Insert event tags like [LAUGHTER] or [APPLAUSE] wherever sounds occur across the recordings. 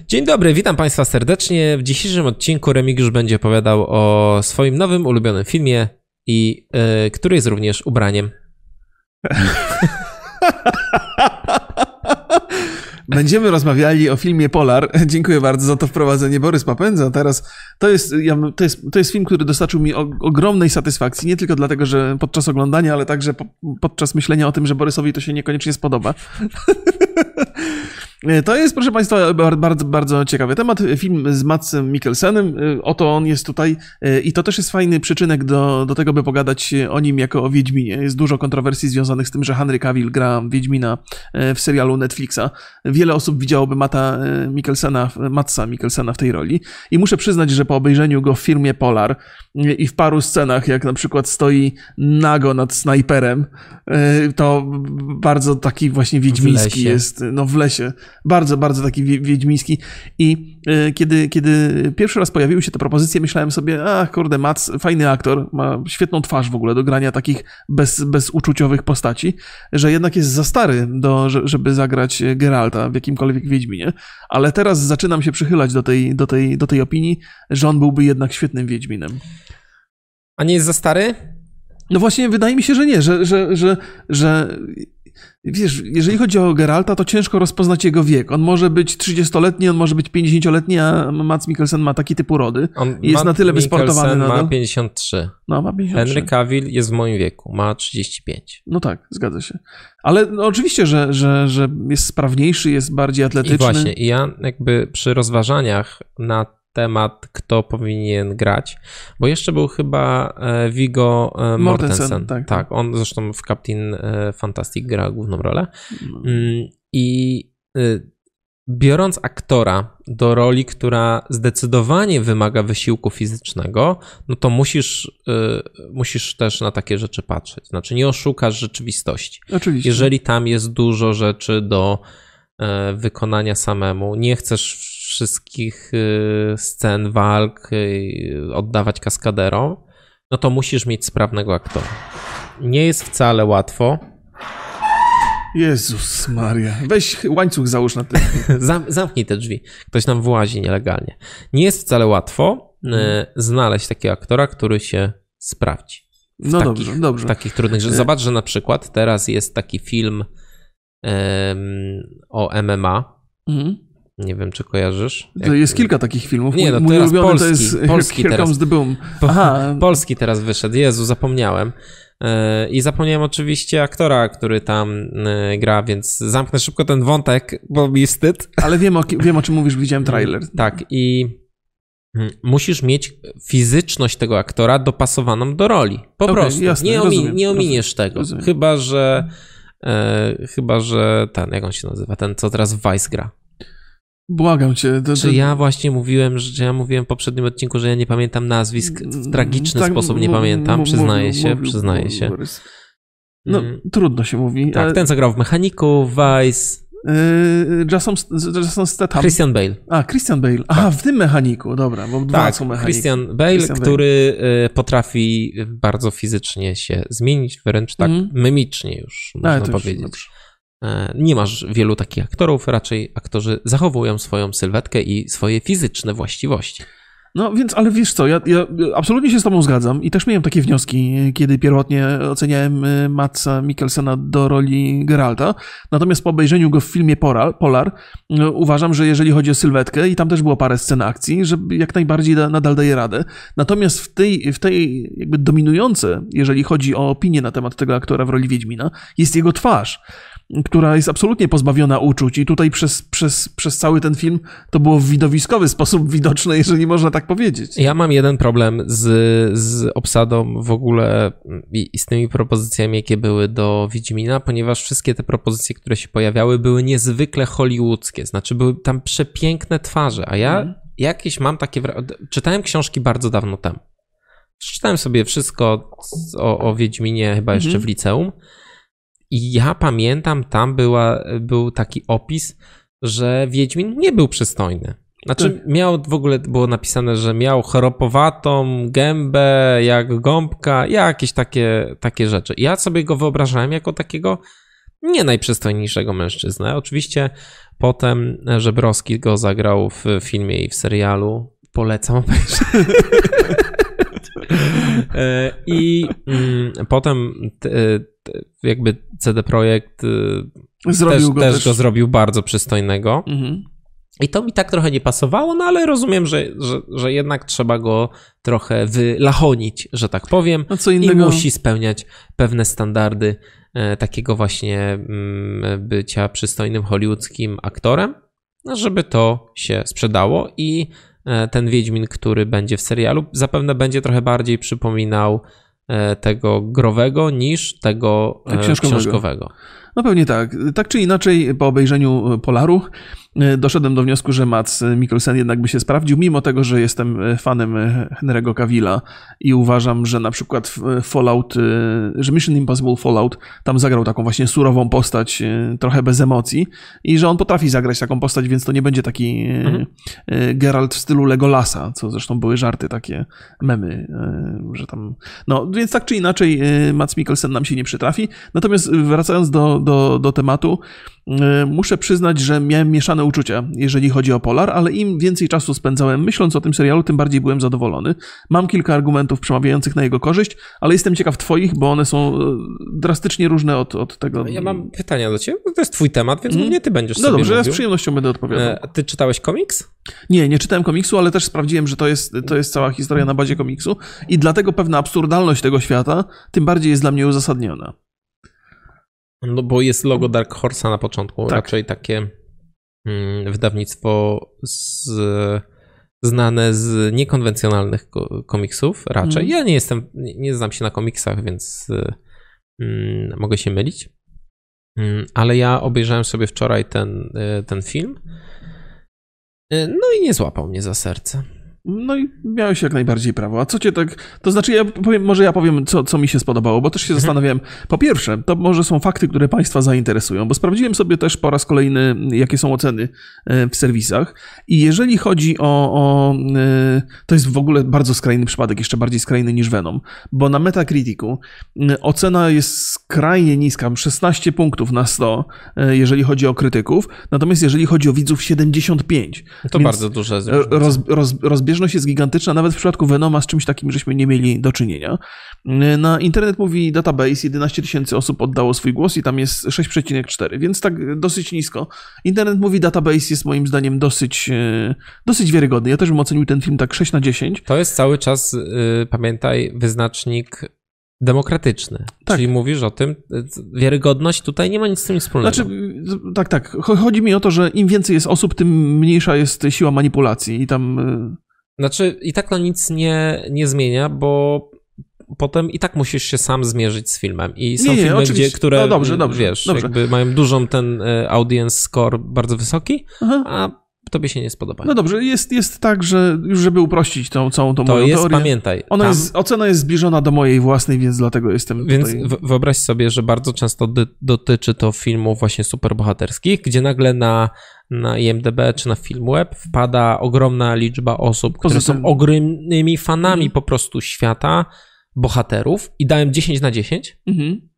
Dzień dobry, witam Państwa serdecznie. W dzisiejszym odcinku Remigiusz będzie opowiadał o swoim nowym ulubionym filmie i y, który jest również ubraniem. [LAUGHS] Będziemy rozmawiali o filmie Polar. Dziękuję bardzo za to wprowadzenie. Borys Papędza. Teraz to jest, ja, to, jest, to jest film, który dostarczył mi o, ogromnej satysfakcji. Nie tylko dlatego, że podczas oglądania, ale także po, podczas myślenia o tym, że Borysowi to się niekoniecznie spodoba. [LAUGHS] To jest, proszę Państwa, bardzo, bardzo ciekawy temat. Film z Matsem Mikkelsenem. Oto on jest tutaj i to też jest fajny przyczynek do, do tego, by pogadać o nim jako o Wiedźminie. Jest dużo kontrowersji związanych z tym, że Henry Cavill gra Wiedźmina w serialu Netflixa. Wiele osób widziałoby Mata Mikkelsena, Matsa Mikkelsena w tej roli i muszę przyznać, że po obejrzeniu go w firmie Polar i w paru scenach, jak na przykład stoi nago nad snajperem, to bardzo taki właśnie wiedźmiński jest, no w lesie bardzo, bardzo taki wiedźmiński. I e, kiedy, kiedy pierwszy raz pojawiły się te propozycje, myślałem sobie, ach kurde, Mats, fajny aktor, ma świetną twarz w ogóle do grania takich bez, bezuczuciowych postaci, że jednak jest za stary, do, żeby zagrać Geralta w jakimkolwiek Wiedźminie. Ale teraz zaczynam się przychylać do tej, do tej, do tej opinii, że on byłby jednak świetnym Wiedźminem. A nie jest za stary? No właśnie, wydaje mi się, że nie, że, że, że, że Wiesz, jeżeli chodzi o Geralta, to ciężko rozpoznać jego wiek. On może być 30-letni, on może być 50-letni, a Mats Mikkelsen ma taki typ urody. On jest Matt na tyle wysportowany nadal. ma 53. No, ma 53. Henry Cavill jest w moim wieku, ma 35. No tak, zgadza się. Ale no, oczywiście, że, że, że jest sprawniejszy, jest bardziej atletyczny. I właśnie, i ja jakby przy rozważaniach nad temat, kto powinien grać, bo jeszcze był chyba e, Vigo e, Mortensen. Tak, tak, on zresztą w Captain e, Fantastic gra główną rolę. No. Mm, I biorąc aktora do roli, która zdecydowanie wymaga wysiłku fizycznego, no to musisz, musisz też na takie rzeczy patrzeć. Znaczy, nie oszukasz rzeczywistości. Oczywiście. Jeżeli tam jest dużo rzeczy do wykonania samemu, nie chcesz wszystkich y, scen walk y, oddawać kaskaderom, no to musisz mieć sprawnego aktora. Nie jest wcale łatwo. Jezus Maria. Weź łańcuch załóż na tym. [LAUGHS] Zam, zamknij te drzwi. Ktoś nam włazi nielegalnie. Nie jest wcale łatwo hmm. znaleźć takiego aktora, który się sprawdzi. no takich, dobrze, dobrze. W takich trudnych rzeczach. Zobacz, że na przykład teraz jest taki film um, o MMA. Mhm. Nie wiem, czy kojarzysz. Jak... Jest kilka takich filmów. Nie, no Mój teraz polski, to jest polski Here teraz. Comes the Boom. Aha. Polski teraz wyszedł. Jezu, zapomniałem. E, I zapomniałem oczywiście aktora, który tam e, gra, więc zamknę szybko ten wątek, bo mi wstyd. Ale wiem o, wiem, o czym mówisz, widziałem trailer. [LAUGHS] Tak, i mm, musisz mieć fizyczność tego aktora dopasowaną do roli. Po okay, prostu. Jasne, nie, omi rozumiem, nie ominiesz rozumiem, tego. Rozumiem. Chyba, że e, chyba, że ten, jak on się nazywa, ten, co teraz w Vice gra. Błagam cię. To, to... Czy ja właśnie mówiłem, że ja mówiłem w poprzednim odcinku, że ja nie pamiętam nazwisk w mm, tragiczny tak, sposób nie pamiętam, przyznaję się, przyznaję się. No, mm. trudno się mówi. Tak, ten co grał w Mechaniku, Vice. Yy, Jason, Jason Statham. Christian Bale. A, Christian Bale. Aha, tak. w tym mechaniku, dobra, bo dwa tak, są mechaniki. Christian Bale, Christian który Bale. Y, potrafi bardzo fizycznie się zmienić, wręcz tak mm. mimicznie już, można powiedzieć. Dobrze. E, nie masz wielu takich aktorów, raczej aktorzy zachowują swoją sylwetkę i swoje fizyczne właściwości. No więc, ale wiesz co, ja, ja, absolutnie się z tobą zgadzam i też miałem takie wnioski, kiedy pierwotnie oceniałem e, Matsa Mikkelsena do roli Geralta. Natomiast po obejrzeniu go w filmie Polar, Polar no, uważam, że jeżeli chodzi o sylwetkę i tam też było parę scen akcji, że jak najbardziej da, nadal daje radę. Natomiast w tej, w tej jakby dominujące, jeżeli chodzi o opinię na temat tego aktora w roli Wiedźmina, jest jego twarz która jest absolutnie pozbawiona uczuć i tutaj przez, przez, przez cały ten film to było w widowiskowy sposób widoczne, jeżeli można tak powiedzieć. Ja mam jeden problem z, z obsadą w ogóle i, i z tymi propozycjami, jakie były do Wiedźmina, ponieważ wszystkie te propozycje, które się pojawiały, były niezwykle hollywoodzkie, znaczy były tam przepiękne twarze, a ja mm. jakieś mam takie... Czytałem książki bardzo dawno temu. Czytałem sobie wszystko o, o Wiedźminie chyba jeszcze mm -hmm. w liceum i ja pamiętam, tam była, był taki opis, że Wiedźmin nie był przystojny. Znaczy, tak. miał w ogóle było napisane, że miał chropowatą gębę, jak gąbka, jakieś takie, takie rzeczy. Ja sobie go wyobrażałem jako takiego nie najprzystojniejszego mężczyznę. Oczywiście Potem Żebrowski go zagrał w filmie i w serialu. Polecam obejrzeć. [LAUGHS] E, I mm, potem jakby CD Projekt zrobił też, go, też, też go zrobił bardzo przystojnego. Mhm. I to mi tak trochę nie pasowało, no ale rozumiem, że, że, że jednak trzeba go trochę wylachonić, że tak powiem. No co innego... I musi spełniać pewne standardy e, takiego właśnie mm, bycia przystojnym hollywoodzkim aktorem, no, żeby to się sprzedało i e, ten Wiedźmin, który będzie w serialu, zapewne będzie trochę bardziej przypominał e, tego growego niż tego tak, książkowego. książkowego. No pewnie tak. Tak czy inaczej, po obejrzeniu Polaru E, doszedłem do wniosku, że Mats Mikkelsen jednak by się sprawdził, mimo tego, że jestem e, fanem e, Henry'ego Cavilla i uważam, że na przykład Fallout, że Mission Impossible Fallout tam zagrał taką właśnie surową postać, trochę bez emocji i że on potrafi zagrać taką postać, więc to nie będzie taki mhm. Geralt w stylu Legolasa, co zresztą były żarty, takie memy, że tam... No, więc tak czy inaczej Mats Mikkelsen nam się nie przytrafi. Natomiast wracając do, do, do tematu, E, muszę przyznać, że miałem mieszane uczucia, jeżeli chodzi o Polar, ale im więcej czasu spędzałem myśląc o tym serialu, tym bardziej byłem zadowolony. Mam kilka argumentów przemawiających na jego korzyść, ale jestem ciekaw Twoich, bo one są e, drastycznie różne od, od tego. Ja mam pytania do Ciebie. To jest Twój temat, więc mm. Ty będziesz no dobrze, mówił. ja z przyjemnością będę odpowiadał. E, ty czytałeś komiks? Nie, nie czytałem komiksu, ale też sprawdziłem, że to jest, to jest cała historia na bazie komiksu i dlatego pewna absurdalność tego świata tym bardziej jest dla mnie uzasadniona. No bo jest logo Dark Horse'a na początku, tak. raczej takie mm, wydawnictwo z, znane z niekonwencjonalnych komiksów raczej. Mm. Ja nie jestem, nie, znam się na komiksach, więc mm, mogę się mylić. Mm, ale ja obejrzałem sobie wczoraj ten, y, ten film. Y, no i nie złapał mnie za serce. No i miałeś jak najbardziej prawo. A co cię tak. To znaczy, ja powiem, może ja powiem, co, co mi się spodobało, bo też się mhm. zastanawiałem. Po pierwsze, to może są fakty, które Państwa zainteresują, bo sprawdziłem sobie też po raz kolejny, jakie są oceny e, w serwisach. I jeżeli chodzi o. o e, to jest w ogóle bardzo skrajny przypadek, jeszcze bardziej skrajny niż Venom, bo na Metacriticu e, ocena jest skrajnie niska, 16 punktów na 100, jeżeli chodzi o krytyków, natomiast jeżeli chodzi o widzów, 75. To Więc bardzo duże. Roz, roz, roz, rozbieżność jest gigantyczna, nawet w przypadku Venoma z czymś takim żeśmy nie mieli do czynienia. Na Internet mówi Database 11 tysięcy osób oddało swój głos i tam jest 6,4, więc tak dosyć nisko. Internet mówi Database jest moim zdaniem dosyć, e, dosyć wiarygodny. Ja też bym ocenił ten film tak 6 na 10. To jest cały czas, yy, pamiętaj, wyznacznik demokratyczny. Tak. Czyli mówisz o tym, wiarygodność tutaj nie ma nic z tym wspólnego. Znaczy, tak, tak. Chodzi mi o to, że im więcej jest osób, tym mniejsza jest siła manipulacji i tam e, znaczy, i tak to nic nie, nie zmienia, bo potem i tak musisz się sam zmierzyć z filmem. I są nie, nie, filmy, gdzie, które, no dobrze, dobrze, wiesz, dobrze. jakby mają dużą ten e, audience score bardzo wysoki, Aha. a tobie się nie spodoba. No dobrze, jest, jest tak, że już żeby uprościć tą całą tą to moją jest, teorię, pamiętaj. Ona tam... jest, ocena jest zbliżona do mojej własnej, więc dlatego jestem Więc tutaj... wyobraź sobie, że bardzo często dotyczy to filmów właśnie superbohaterskich, gdzie nagle na na IMDb czy na Filmweb wpada ogromna liczba osób, które są ogromnymi fanami mhm. po prostu świata, bohaterów i dałem 10 na 10. Mhm.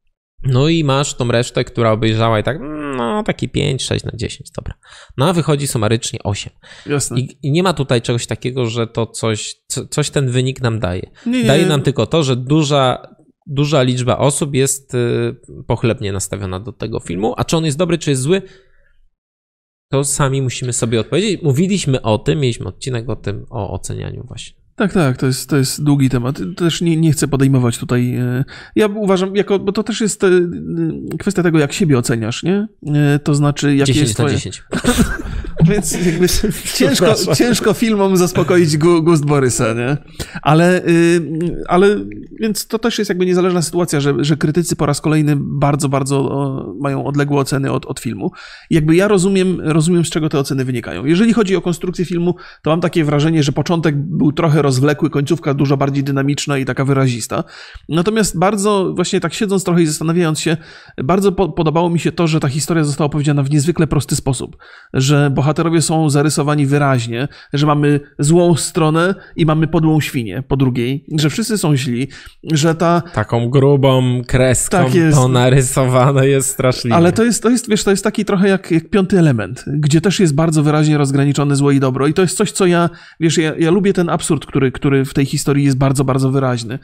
No i masz tą resztę, która obejrzała i tak, no taki 5, 6 na 10, dobra. No a wychodzi sumarycznie 8. Jasne. I, I, nie ma tutaj czegoś takiego, że to coś, coś ten wynik nam daje. Nie, daje nam tylko to, że duża, duża liczba osób jest y, pochlebnie nastawiona do tego filmu, a czy on jest dobry, czy jest zły, to sami musimy sobie odpowiedzieć. Mówiliśmy o tym, mieliśmy odcinek o tym, o ocenianiu właśnie. Tak, tak, to jest, to jest długi temat. Też nie, nie chcę podejmować tutaj. E, ja uważam, jako, bo to też jest e, kwestia tego, jak siebie oceniasz, nie? E, to znaczy, jakie 10 jest twoje... na [LAUGHS] 10. Więc jakby [LAUGHS] ciężko, ciężko filmom zaspokoić gust Borysa, nie? Ale, y, ale więc to też jest jakby niezależna sytuacja, że, że krytycy po raz kolejny bardzo, bardzo mają odległe oceny od, od filmu. I jakby ja rozumiem, rozumiem, z czego te oceny wynikają. Jeżeli chodzi o konstrukcję filmu, to mam takie wrażenie, że początek był trochę rozwlekły, końcówka dużo bardziej dynamiczna i taka wyrazista. Natomiast bardzo, właśnie tak siedząc trochę i zastanawiając się, bardzo po podobało mi się to, że ta historia została opowiedziana w niezwykle prosty sposób, że bohater bohaterowie są zarysowani wyraźnie, że mamy złą stronę i mamy podłą świnię po drugiej, że wszyscy są źli, że ta... Taką grubą kreską tak jest. to narysowane jest straszliwie. Ale to jest, to jest, wiesz, to jest taki trochę jak, jak piąty element, gdzie też jest bardzo wyraźnie rozgraniczone zło i dobro i to jest coś, co ja, wiesz, ja, ja lubię ten absurd, który, który w tej historii jest bardzo, bardzo wyraźny.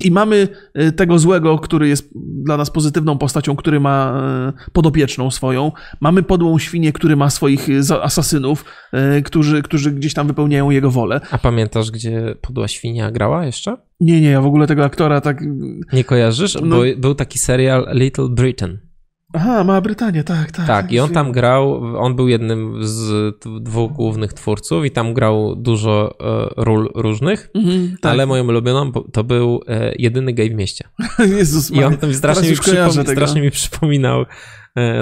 I mamy y, tego złego, który jest dla nas pozytywną postacią, który ma y, podopieczną swoją. Mamy podłą świnię, który ma swoich y, asasynów, którzy, którzy gdzieś tam wypełniają jego wolę. A pamiętasz, gdzie podła świnia grała jeszcze? Nie, nie, ja w ogóle tego aktora tak... Nie kojarzysz? No... Bo był taki serial Little Britain. Aha, Mała Brytania, tak, tak. Tak, i on tam grał, on był jednym z dwóch głównych twórców i tam grał dużo e, ról różnych, mhm, tak. ale moją ulubioną to był e, jedyny gej w mieście. [LAUGHS] Jezus I on tam strasznie, mi, przypom- strasznie mi przypominał e,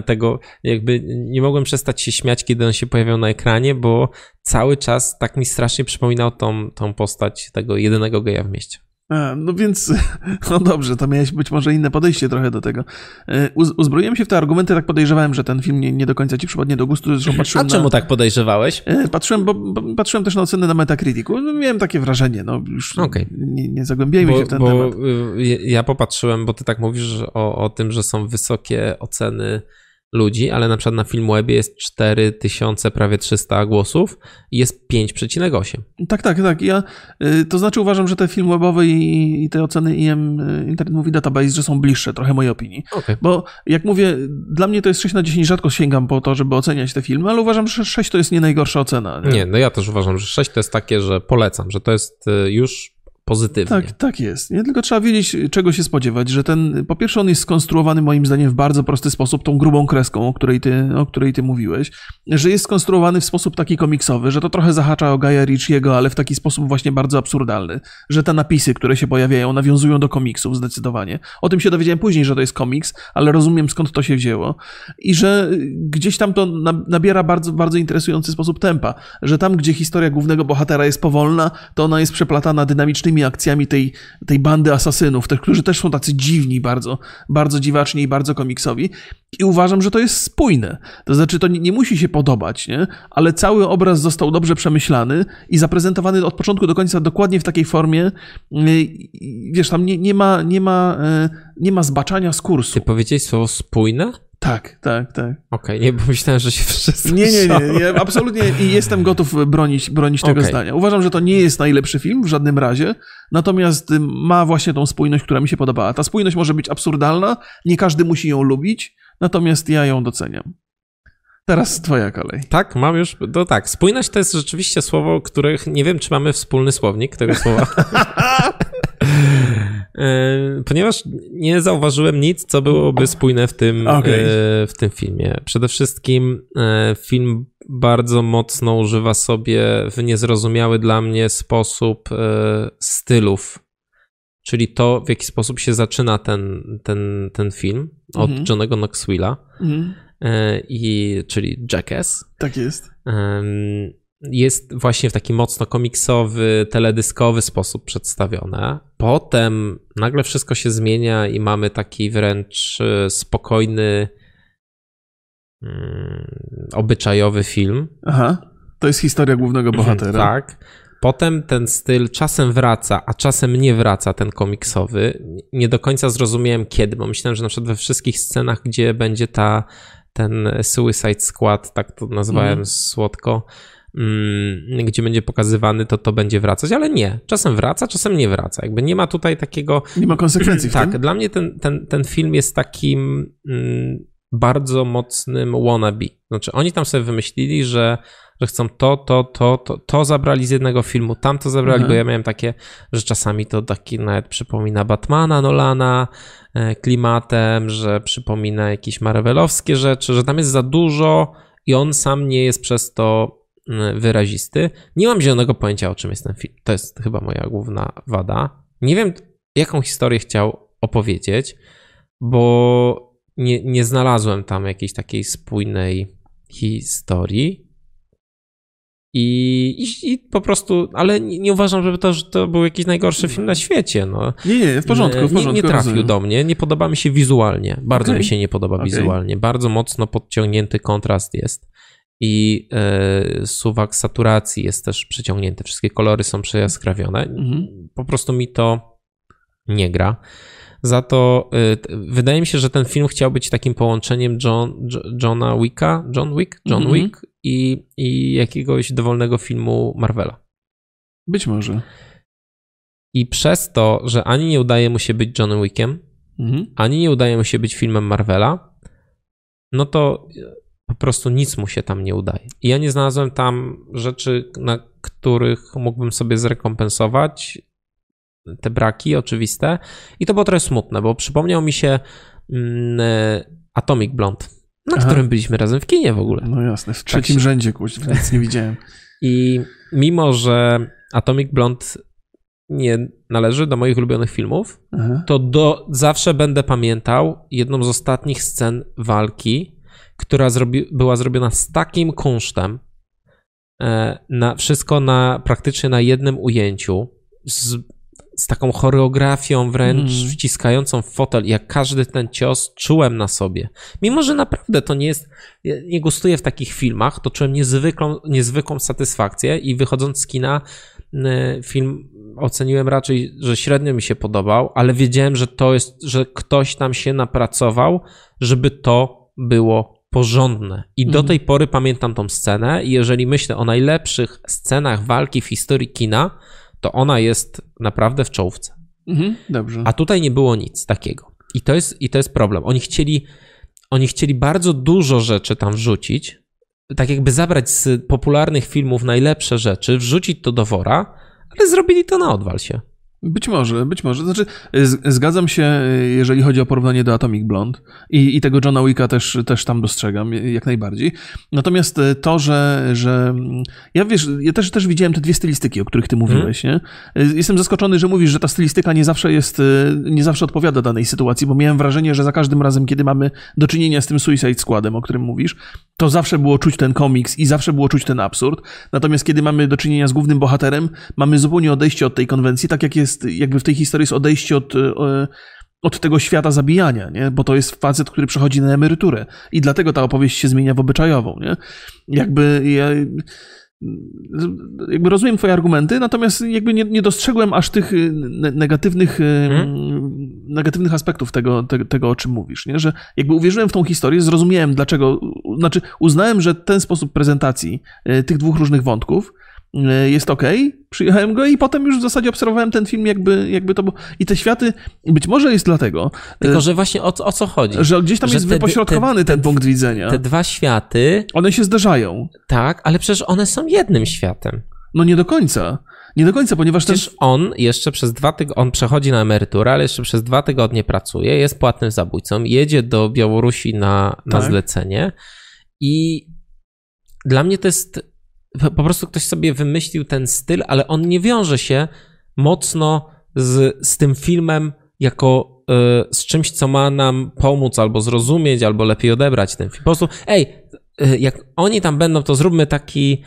tego, jakby nie mogłem przestać się śmiać, kiedy on się pojawiał na ekranie, bo cały czas tak mi strasznie przypominał tą, tą postać tego jedynego geja w mieście. A, no więc, [LAUGHS] no dobrze, to miałeś być może inne podejście trochę do tego. E, uzbroiłem się w te argumenty, tak podejrzewałem, że ten film nie, nie do końca ci przypadnie do gustu. Zresztą patrzyłem A czemu na... tak podejrzewałeś? E, patrzyłem, bo, bo, patrzyłem też na oceny na Metacriticu. No, miałem takie wrażenie, no już okay. nie, nie zagłębiajmy bo, się w ten temat. Y, ja popatrzyłem, bo ty tak mówisz o, o tym, że są wysokie oceny ludzi, ale na przykład na Filmwebie jest 4000, prawie 300 głosów i jest 5,8. Tak, tak, tak. Ja, y, to znaczy uważam, że te Filmwebowe i, i te oceny IM, y, Internet Movie Database, że są bliższe trochę mojej opinii. Okay. Bo jak mówię, dla mnie to jest 6 na 10, rzadko sięgam po to, żeby oceniać te filmy, ale uważam, że 6 to jest nie najgorsza ocena. Nie, nie no ja też uważam, że 6 to jest takie, że polecam, że to jest y, już pozytywnie. Tak, tak jest. Nie tylko trzeba wiedzieć, czego się spodziewać, że ten, po pierwsze on jest skonstruowany moim zdaniem w bardzo prosty sposób, tą grubą kreską, o której ty, o której ty mówiłeś, że jest skonstruowany w sposób taki komiksowy, że to trochę zahacza o Gaia Ritchiego, ale w taki sposób właśnie bardzo absurdalny, że te napisy, które się pojawiają, nawiązują do komiksów zdecydowanie. O tym się dowiedziałem później, że to jest komiks, ale rozumiem skąd to się wzięło i że gdzieś tam to nabiera bardzo, bardzo interesujący sposób tempa, że tam, gdzie historia głównego bohatera jest powolna, to ona jest przeplatana dynamicznymi akcjami tej, tej bandy asasynów, tych, którzy też są tacy dziwni, bardzo, bardzo dziwaczni i bardzo komiksowi. I uważam, że to jest spójne. To znaczy, to nie, nie musi się podobać, nie? ale cały obraz został dobrze przemyślany i zaprezentowany od początku do końca dokładnie w takiej formie. Wiesz, tam nie, nie, ma, nie, ma, e, nie ma zbaczania z kursu. Ty powiedziałeś słowo spójne? Tak, tak, tak. Okej, okay, nie, myślałem, że się [LAUGHS] wszyscy. Nie, nie, nie, nie absolutnie i jestem gotów bronić, bronić tego okay. zdania. Uważam, że to nie jest najlepszy film w żadnym razie, natomiast ma właśnie tą spójność, która mi się podobała. Ta spójność może być absurdalna, nie każdy musi ją lubić, natomiast ja ją doceniam. Teraz twoja kolej. Tak, mam już. No tak, spójność to jest rzeczywiście słowo, których nie wiem, czy mamy wspólny słownik tego słowa. [LAUGHS] E, ponieważ nie zauważyłem nic, co byłoby spójne w tym, okay. E, w tym filmie. Przede wszystkim e, film bardzo mocno używa sobie w niezrozumiały dla mnie sposób stylów. Czyli to, w jaki sposób się zaczyna ten, ten, ten film od -hmm. Johnego Knoxville'a, mm -hmm. i, czyli Jackass. Tak jest jest właśnie w taki mocno komiksowy, teledyskowy sposób przedstawione. Potem nagle wszystko się zmienia i mamy taki wręcz e, spokojny, mm, obyczajowy film. Aha, to jest historia głównego mhm, bohatera. tak. Potem ten styl czasem wraca, a czasem nie wraca, ten komiksowy. Nie do końca zrozumiałem kiedy, bo myślałem, że na przykład we wszystkich scenach, gdzie będzie ta, ten Suicide Squad, tak to nazwałem mm. słodko, gdzie będzie pokazywany, to to będzie wracać, ale nie. Czasem wraca, czasem nie wraca. Jakby nie ma tutaj takiego... Nie ma konsekwencji Tak, dla mnie ten, ten, ten film jest takim mm, bardzo mocnym wannabe. Znaczy oni tam sobie wymyślili, że że chcą to, to, to, to, to zabrali z jednego filmu, tamto zabrali, mhm. bo ja miałem takie, że czasami to taki nawet przypomina Batmana Nolana e, klimatem, że przypomina jakieś marvelowskie rzeczy, że tam jest za dużo i on sam nie jest przez to wyrazisty. Nie mam zielonego pojęcia, o czym jest ten film. To jest chyba moja główna wada. Nie wiem, jaką historię chciał opowiedzieć, bo nie, nie znalazłem tam jakiejś takiej spójnej historii. I, i, I, po prostu, ale nie, nie, uważam, żeby to, że to był jakiś najgorszy film na świecie. No. Nie, nie, w porządku. W porządku nie, nie trafił rozumiem. do mnie, nie podoba mi się wizualnie. Bardzo okay. mi się nie podoba okay. wizualnie. Bardzo mocno podciągnięty kontrast jest. I e, suwak saturacji jest też przyciągnięty, wszystkie kolory są przejaskrawione. Mhm. Po prostu mi to nie gra. Za to y, t- wydaje mi się, że ten film chciał być takim połączeniem John, Jo- Johna Wicka, John Wick, John Mhm. Wick i, i jakiegoś dowolnego filmu Marvela. Być może. I przez to, że ani nie udaje mu się być Johnem Wickiem, Mhm. ani nie udaje mu się być filmem Marvela, no to po prostu nic mu się tam nie udaje. I ja nie znalazłem tam rzeczy, na których mógłbym sobie zrekompensować te braki oczywiste. I to było trochę smutne, bo przypomniał mi się mm, e, Atomic Blonde, na Aha. którym byliśmy razem w kinie w ogóle. No jasne, w trzecim się- rzędzie, kuźwa, nic [LAUGHS] nie widziałem. I mimo, że Atomic Blonde nie należy do moich ulubionych filmów, Aha. to do, zawsze będę pamiętał jedną z ostatnich scen walki, która zrobi, była zrobiona z takim kunsztem, e, na, wszystko na, praktycznie na jednym ujęciu, z, z taką choreografią wręcz Mhm. wciskającą w fotel, jak każdy ten cios czułem na sobie. Mimo, że naprawdę to nie jest, nie gustuję w takich filmach, to czułem niezwykłą, niezwykłą satysfakcję i wychodząc z kina film oceniłem raczej, że średnio mi się podobał, ale wiedziałem, że to jest, że ktoś tam się napracował, żeby to było porządne. I do Mhm. tej pory pamiętam tą scenę i jeżeli myślę o najlepszych scenach walki w historii kina, to ona jest naprawdę w czołówce. Mhm. Dobrze. A tutaj nie było nic takiego. I to jest, i to jest problem. Oni chcieli, oni chcieli bardzo dużo rzeczy tam wrzucić, tak jakby zabrać z popularnych filmów najlepsze rzeczy, wrzucić to do wora, ale zrobili to na odwal się. Być może, być może. Znaczy, zgadzam się, jeżeli chodzi o porównanie do Atomic Blonde i, i tego Johna Wicka też, też tam dostrzegam, jak najbardziej. Natomiast to, że, że ja wiesz, ja też, też widziałem te dwie stylistyki, o których ty mówiłeś, nie? Jestem zaskoczony, że mówisz, że ta stylistyka nie zawsze jest, nie zawsze odpowiada danej sytuacji, bo miałem wrażenie, że za każdym razem, kiedy mamy do czynienia z tym Suicide Squadem, o którym mówisz, to zawsze było czuć ten komiks i zawsze było czuć ten absurd. Natomiast kiedy mamy do czynienia z głównym bohaterem, mamy zupełnie odejście od tej konwencji, tak jak jest, jakby w tej historii jest odejście od, e, od tego świata zabijania, nie? Bo to jest facet, który przechodzi na emeryturę i dlatego ta opowieść się zmienia w obyczajową, nie? Jakby ja jakby rozumiem twoje argumenty, natomiast jakby nie, nie dostrzegłem aż tych ne- negatywnych, y, negatywnych aspektów tego, te, tego, o czym mówisz, nie? że jakby uwierzyłem w tą historię, zrozumiałem dlaczego, znaczy uznałem, że ten sposób prezentacji tych dwóch różnych wątków jest ok, przyjechałem go i potem już w zasadzie obserwowałem ten film jakby, jakby to było. I te światy, być może jest dlatego, Tylko, y, że właśnie o, co- o co chodzi? że gdzieś tam że jest te- wypośrodkowany te- ten punkt widzenia. Te dwa światy, One się zderzają. tak, ale przecież one są jednym światem. No nie do końca. Nie do końca, ponieważ ten... Przecież on jeszcze przez dwa tygodnie, on przechodzi na emeryturę, ale jeszcze przez dwa tygodnie pracuje, jest płatnym zabójcą, jedzie do Białorusi na, na Tak. zlecenie i dla mnie to jest, po prostu ktoś sobie wymyślił ten styl, ale on nie wiąże się mocno z, z tym filmem jako y, z czymś, co ma nam pomóc albo zrozumieć, albo lepiej odebrać ten film. Po prostu, ej, y, jak oni tam będą, to zróbmy taki,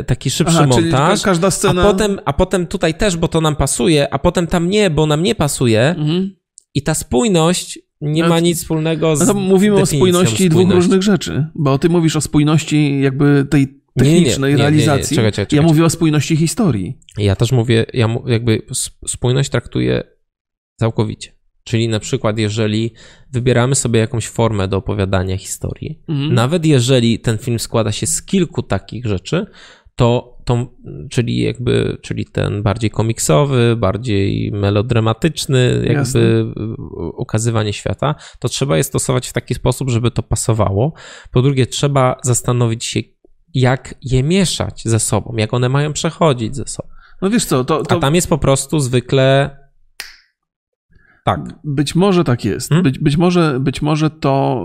y, taki szybszy Aha, montaż. ka- każda scena... A potem, a potem tutaj też, bo to nam pasuje, a potem tam nie, bo nam nie pasuje. Mhm. I ta spójność nie No ma to- nic wspólnego z. No to mówimy o definicją spójności dwóch spójności. różnych rzeczy, bo ty mówisz o spójności jakby tej Nie, nie, nie, technicznej nie, nie, nie. realizacji. Czekaj, czekaj, Ja mówię o spójności historii. Ja też mówię, ja jakby sp- spójność traktuję całkowicie. Czyli na przykład, jeżeli wybieramy sobie jakąś formę do opowiadania historii, Mhm. nawet jeżeli ten film składa się z kilku takich rzeczy, to, to czyli jakby, czyli ten bardziej komiksowy, bardziej melodramatyczny, jakby Jasne. ukazywanie świata, to trzeba je stosować w taki sposób, żeby to pasowało. Po drugie, trzeba zastanowić się, jak je mieszać ze sobą, jak one mają przechodzić ze sobą. No wiesz co, to, A to tam jest po prostu zwykle tak. być może tak jest. Hmm? Być, być, może, być może to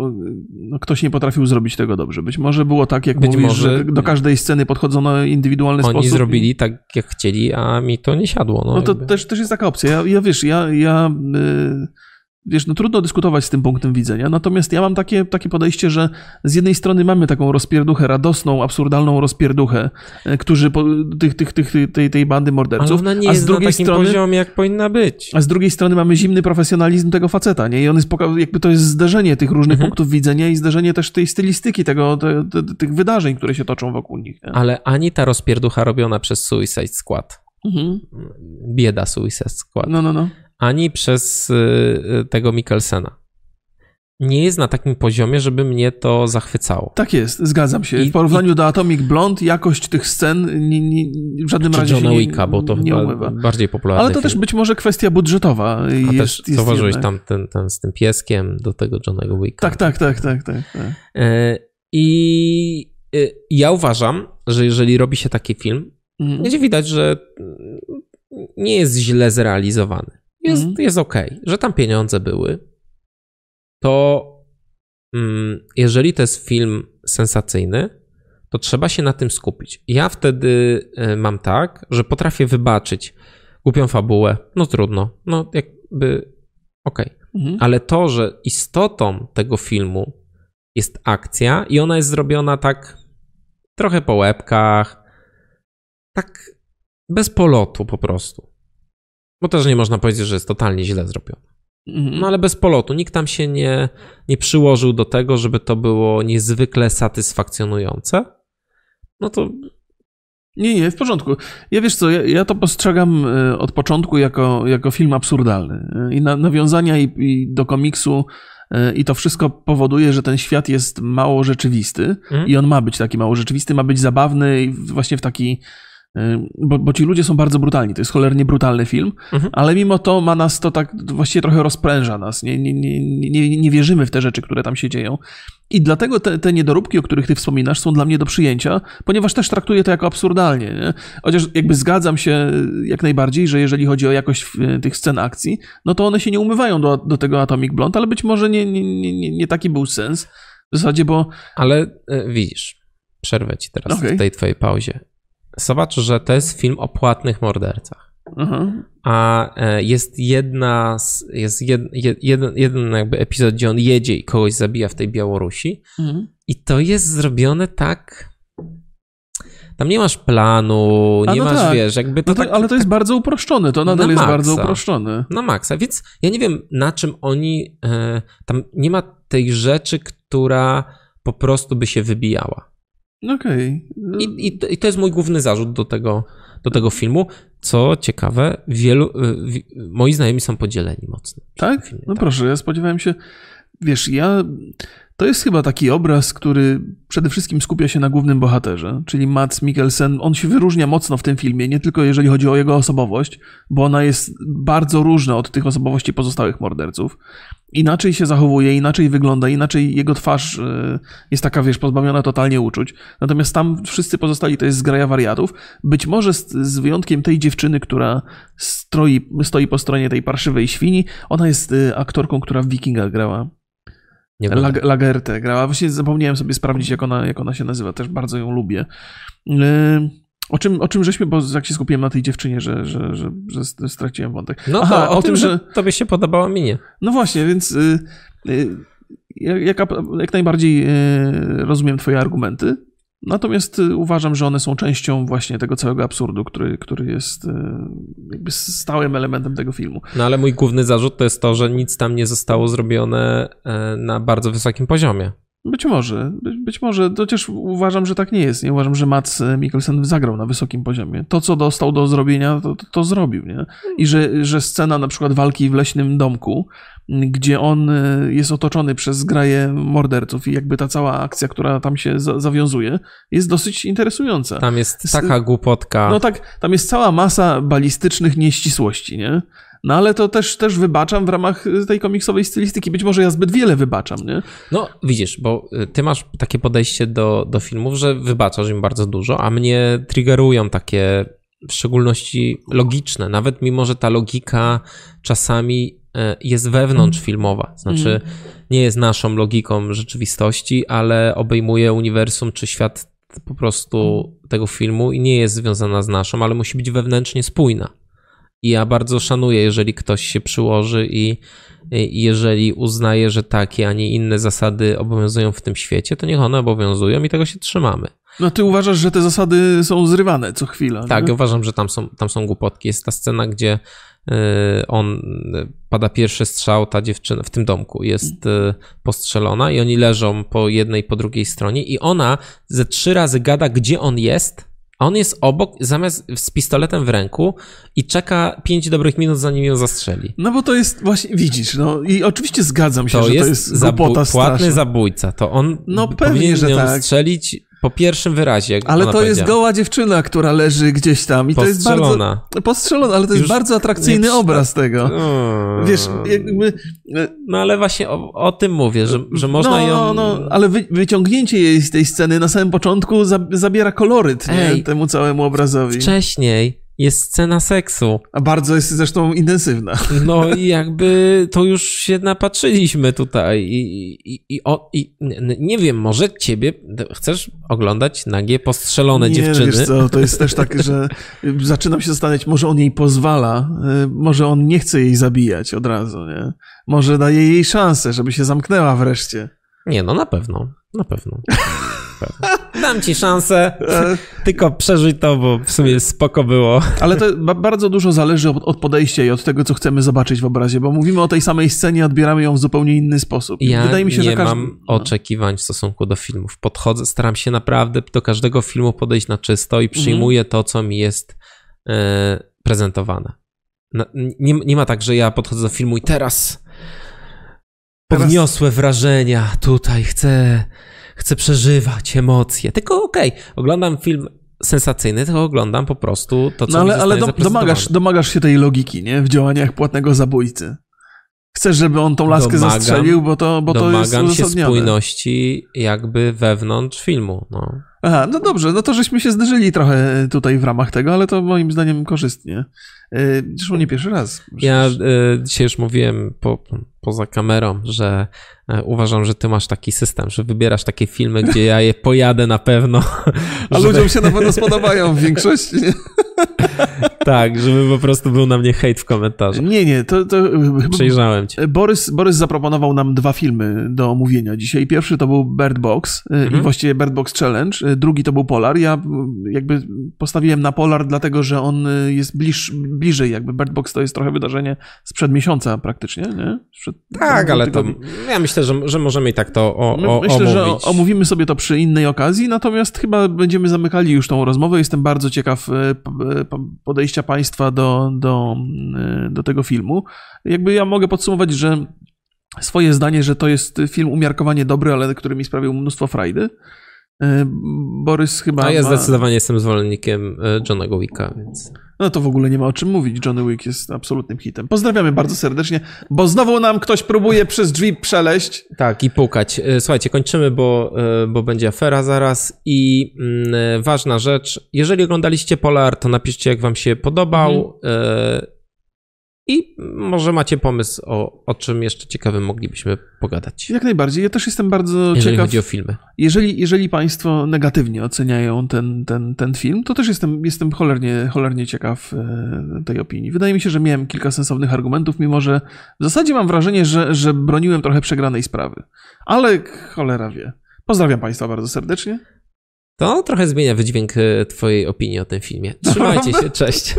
no, ktoś nie potrafił zrobić tego dobrze. Być może było tak, jak Być mówisz, może- że do każdej sceny podchodzono indywidualny Oni sposób. zrobili tak, jak chcieli, a mi to nie siadło. No, No to jakby. też, też jest taka opcja. Ja, ja wiesz, ja, ja y, wiesz, no trudno dyskutować z tym punktem widzenia, natomiast ja mam takie, takie podejście, że z jednej strony mamy taką rozpierduchę, radosną, absurdalną rozpierduchę, e, którzy, po, tych, tych, tych, tej, tej bandy morderców, Ale ona nie a jest z drugiej na takim strony... poziomie, jak powinna być. A z drugiej strony mamy zimny profesjonalizm tego faceta, nie? I on jest, jakby to jest zderzenie tych różnych Mhm. punktów widzenia i zderzenie też tej stylistyki, tego, te, te, tych wydarzeń, które się toczą wokół nich. Nie? Ale ani ta rozpierducha robiona przez Suicide Squad, Mhm. bieda Suicide Squad, No, no, no. Ani przez y, y, tego Mikkelsena nie jest na takim poziomie, żeby mnie to zachwycało. Tak jest, zgadzam się. I- w porównaniu do Atomic Blonde jakość tych scen nie, nie, w żadnym razie Johna się nie, Wicka, bo to nie umywa. bardziej popularny Ale to film. też być może kwestia budżetowa. A jest, też jest zauważyłeś jednak. tam ten, ten z tym pieskiem do tego Johnego Wicka. Tak, tak, tak, tak, tak. tak. E, I e, ja uważam, że jeżeli robi się taki film, Mhm. gdzie widać, że mm, nie jest źle zrealizowany. Jest, Mhm. jest okej, że tam pieniądze były, to mm, jeżeli to jest film sensacyjny, to trzeba się na tym skupić. Ja wtedy e, mam tak, że potrafię wybaczyć głupią fabułę, no trudno, no jakby okej. Mhm. Ale to, że istotą tego filmu jest akcja i ona jest zrobiona tak trochę po łebkach, tak bez polotu po prostu. Bo też nie można powiedzieć, że jest totalnie źle zrobione. Mhm. No ale bez polotu. Nikt tam się nie, nie przyłożył do tego, żeby to było niezwykle satysfakcjonujące. No to Nie, nie, w porządku. Ja wiesz co, ja, ja to postrzegam e, od początku jako, jako film absurdalny. E, I na, nawiązania i, i do komiksu e, i to wszystko powoduje, że ten świat jest mało rzeczywisty Mm. i on ma być taki mało rzeczywisty, ma być zabawny i właśnie w taki... Bo, bo ci ludzie są bardzo brutalni. To jest cholernie brutalny film, Mhm. ale mimo to ma nas to tak, właściwie trochę rozpręża nas. Nie, nie, nie, nie, nie wierzymy w te rzeczy, które tam się dzieją. I dlatego te, te niedoróbki, o których ty wspominasz, są dla mnie do przyjęcia, ponieważ też traktuję to jako absurdalnie. Nie? Chociaż jakby zgadzam się jak najbardziej, że jeżeli chodzi o jakość e, tych scen akcji, no to one się nie umywają do, do tego Atomic Blonde, ale być może nie, nie, nie, nie, nie taki był sens. W zasadzie, bo Ale e, widzisz, przerwę ci teraz Okej. w tej twojej pauzie. Zobacz, że to jest film o płatnych mordercach. aha, A e, jest jedna, jest jed, jed, jeden, jeden jakby epizod, gdzie on jedzie i kogoś zabija w tej Białorusi. mhm. I to jest zrobione tak. Tam nie masz planu, nie no masz, tak. wiesz, jakby to no to, tak. ale to jest bardzo uproszczone, to nadal Na jest maksa. bardzo uproszczone. Na maksa, więc ja nie wiem, na czym oni. E, tam nie ma tej rzeczy, która po prostu by się wybijała. Okej. I, i, to- I to jest mój główny zarzut do tego, do tego filmu. Co ciekawe, wielu. wi- moi znajomi są podzieleni mocno. Tak? filmie, No proszę, ja spodziewałem się. Wiesz, ja. To jest chyba taki obraz, który przede wszystkim skupia się na głównym bohaterze, czyli Mats Mikkelsen. On się wyróżnia mocno w tym filmie, nie tylko jeżeli chodzi o jego osobowość, bo ona jest bardzo różna od tych osobowości pozostałych morderców. Inaczej się zachowuje, inaczej wygląda, inaczej jego twarz e, jest taka, wiesz, pozbawiona totalnie uczuć. Natomiast tam wszyscy pozostali to jest zgraja wariatów. Być może z, z wyjątkiem tej dziewczyny, która stroi, stoi po stronie tej parszywej świni, ona jest e, aktorką, która w Wikingach grała. Nie. Lag, Lagertę grała. Właśnie zapomniałem sobie sprawdzić, jak ona, jak ona się nazywa. Też bardzo ją lubię. Yy, O czym, o czym żeśmy, bo jak się skupiłem na tej dziewczynie, że, że, że, że straciłem wątek. No Aha, to o, tym, że tobie się podobała minie. No właśnie, więc y, y, jak, jak najbardziej y, rozumiem Twoje argumenty. Natomiast y, uważam, że one są częścią właśnie tego całego absurdu, który, który jest y, jakby stałym elementem tego filmu. No ale mój główny zarzut to jest to, że nic tam nie zostało zrobione e, na bardzo wysokim poziomie. Być może, być, być może, chociaż uważam, że tak nie jest. Nie uważam, że Mats Mikkelsen zagrał na wysokim poziomie. To, co dostał do zrobienia, to, to, to zrobił, nie? I że, że scena na przykład walki w leśnym domku, gdzie on y, jest otoczony przez zgraję morderców i jakby ta cała akcja, która tam się za zawiązuje, jest dosyć interesująca. Tam jest taka głupotka. No tak, tam jest cała masa balistycznych nieścisłości, nie? No ale to też, też wybaczam w ramach y, tej komiksowej stylistyki. Być może ja zbyt wiele wybaczam, nie? No, widzisz, bo y, ty masz takie podejście do, do filmów, że wybaczasz im bardzo dużo, a mnie triggerują takie w szczególności logiczne, nawet mimo, że ta logika czasami e, jest wewnątrzfilmowa, znaczy nie jest naszą logiką rzeczywistości, ale obejmuje uniwersum czy świat po prostu tego filmu i nie jest związana z naszą, ale musi być wewnętrznie spójna. I ja bardzo szanuję, jeżeli ktoś się przyłoży i, i jeżeli uznaje, że takie, a nie inne zasady obowiązują w tym świecie, to niech one obowiązują i tego się trzymamy. No ty uważasz, że te zasady są zrywane co chwilę. Tak, nie? uważam, że tam są, tam są głupotki. Jest ta scena, gdzie on y, pada pierwszy strzał, ta dziewczyna w tym domku jest y, postrzelona i oni leżą po jednej, po drugiej stronie i ona ze trzy razy gada, gdzie on jest, a on jest obok, zamiast z pistoletem w ręku i czeka pięć dobrych minut, zanim ją zastrzeli. No bo to jest właśnie, widzisz, no i oczywiście zgadzam się, To że jest, to jest zabu- głupota płatny straszna. zabójca. To on No pewnie, powinien że ją tak. strzelić po pierwszym wyrazie. Ale to jest goła dziewczyna, która leży gdzieś tam i to jest bardzo... Postrzelona. Ale to jest Już bardzo atrakcyjny nie obraz tego. Mm. Wiesz, jakby... No ale właśnie o, o tym mówię, że, że można no, ją... No, ale wy, wyciągnięcie jej z tej sceny na samym początku za, zabiera koloryt nie? Ej. temu całemu obrazowi. Wcześniej jest scena seksu. A bardzo jest zresztą intensywna. No i jakby to już się napatrzyliśmy tutaj i, i, i, o, i nie wiem, może ciebie chcesz oglądać nagie postrzelone nie, dziewczyny? Wiesz co, to jest też tak, że zaczynam się zastanawiać, może on jej pozwala, y, może on nie chce jej zabijać od razu, nie? Może daje jej szansę, żeby się zamknęła wreszcie. Nie, no na pewno, na pewno. [LAUGHS] Dam ci szansę, tylko przeżyj to, bo w sumie spoko było. Ale to ba- bardzo dużo zależy od, od podejścia i od tego, co chcemy zobaczyć w obrazie, bo mówimy o tej samej scenie, odbieramy ją w zupełnie inny sposób. Ja Wydaje mi się, nie że każdy... mam oczekiwań w stosunku do filmów. Podchodzę, staram się naprawdę do każdego filmu podejść na czysto i przyjmuję to, co mi jest e, prezentowane. Na, nie, nie ma tak, że ja podchodzę do filmu i teraz Teraz- podniosłe wrażenia, tutaj chcę, chcę przeżywać emocje. Tylko okej, oglądam film sensacyjny, tylko oglądam po prostu to, co No ale, ale do, domagasz, domagasz się tej logiki, nie? W działaniach płatnego zabójcy. Chcesz, żeby on tą laskę Domagam- zastrzelił, bo to, bo to jest Domagam się spójności jakby wewnątrz filmu. No. Aha, no dobrze, no to żeśmy się zderzyli trochę tutaj w ramach tego, ale to moim zdaniem korzystnie. Yy, Zresztą nie pierwszy raz. Ja Przecież- y, dzisiaj już mówiłem po, poza kamerą, że uważam, że ty masz taki system, że wybierasz takie filmy, gdzie ja je pojadę na pewno. [LAUGHS] A żeby- ludziom się na pewno spodobają w większości. [LAUGHS] Tak, żeby po prostu był na mnie hejt w komentarzach. nie, nie to, to Przejrzałem cię. Borys, Borys zaproponował nam dwa filmy do omówienia dzisiaj. Pierwszy to był Bird Box Mhm. i właściwie Bird Box Challenge. Y, Drugi to był Polar. Ja y, jakby postawiłem na Polar, dlatego że on y, jest bliż, bliżej. Jakby Bird Box to jest trochę wydarzenie sprzed miesiąca praktycznie, nie? Sprzed Tak, ale to tygodni. ja myślę, że, że możemy i tak to o, o, Myślę, omówić. że omówimy sobie to przy innej okazji, natomiast chyba będziemy zamykali już tą rozmowę. Jestem bardzo ciekaw e, p- podejścia Państwa do, do, do tego filmu. Jakby ja mogę podsumować, że swoje zdanie, że to jest film umiarkowanie dobry, ale który mi sprawił mnóstwo frajdy. E, Borys chyba. A ja ma... zdecydowanie jestem zwolennikiem y, Johnego Wicka, więc... No to w ogóle nie ma o czym mówić. Johnny Wick jest absolutnym hitem. Pozdrawiamy bardzo serdecznie, bo znowu nam ktoś próbuje przez drzwi przeleść. Tak, i pukać. E, Słuchajcie, kończymy, bo, e, bo będzie afera zaraz. I mm, e, ważna rzecz, jeżeli oglądaliście Polar, to napiszcie, jak wam się podobał. e, I może macie pomysł, o, o czym jeszcze ciekawym moglibyśmy pogadać. Jak najbardziej. Ja też jestem bardzo Jeżeli ciekaw. chodzi o filmy. Jeżeli, jeżeli Państwo negatywnie oceniają ten, ten, ten film, to też jestem, jestem cholernie, cholernie ciekaw e, tej opinii. Wydaje mi się, że miałem kilka sensownych argumentów, mimo że w zasadzie mam wrażenie, że, że broniłem trochę przegranej sprawy. Ale cholera wie. Pozdrawiam Państwa bardzo serdecznie. To trochę zmienia wydźwięk e, twojej opinii o tym filmie. Trzymajcie się, [LAUGHS] cześć.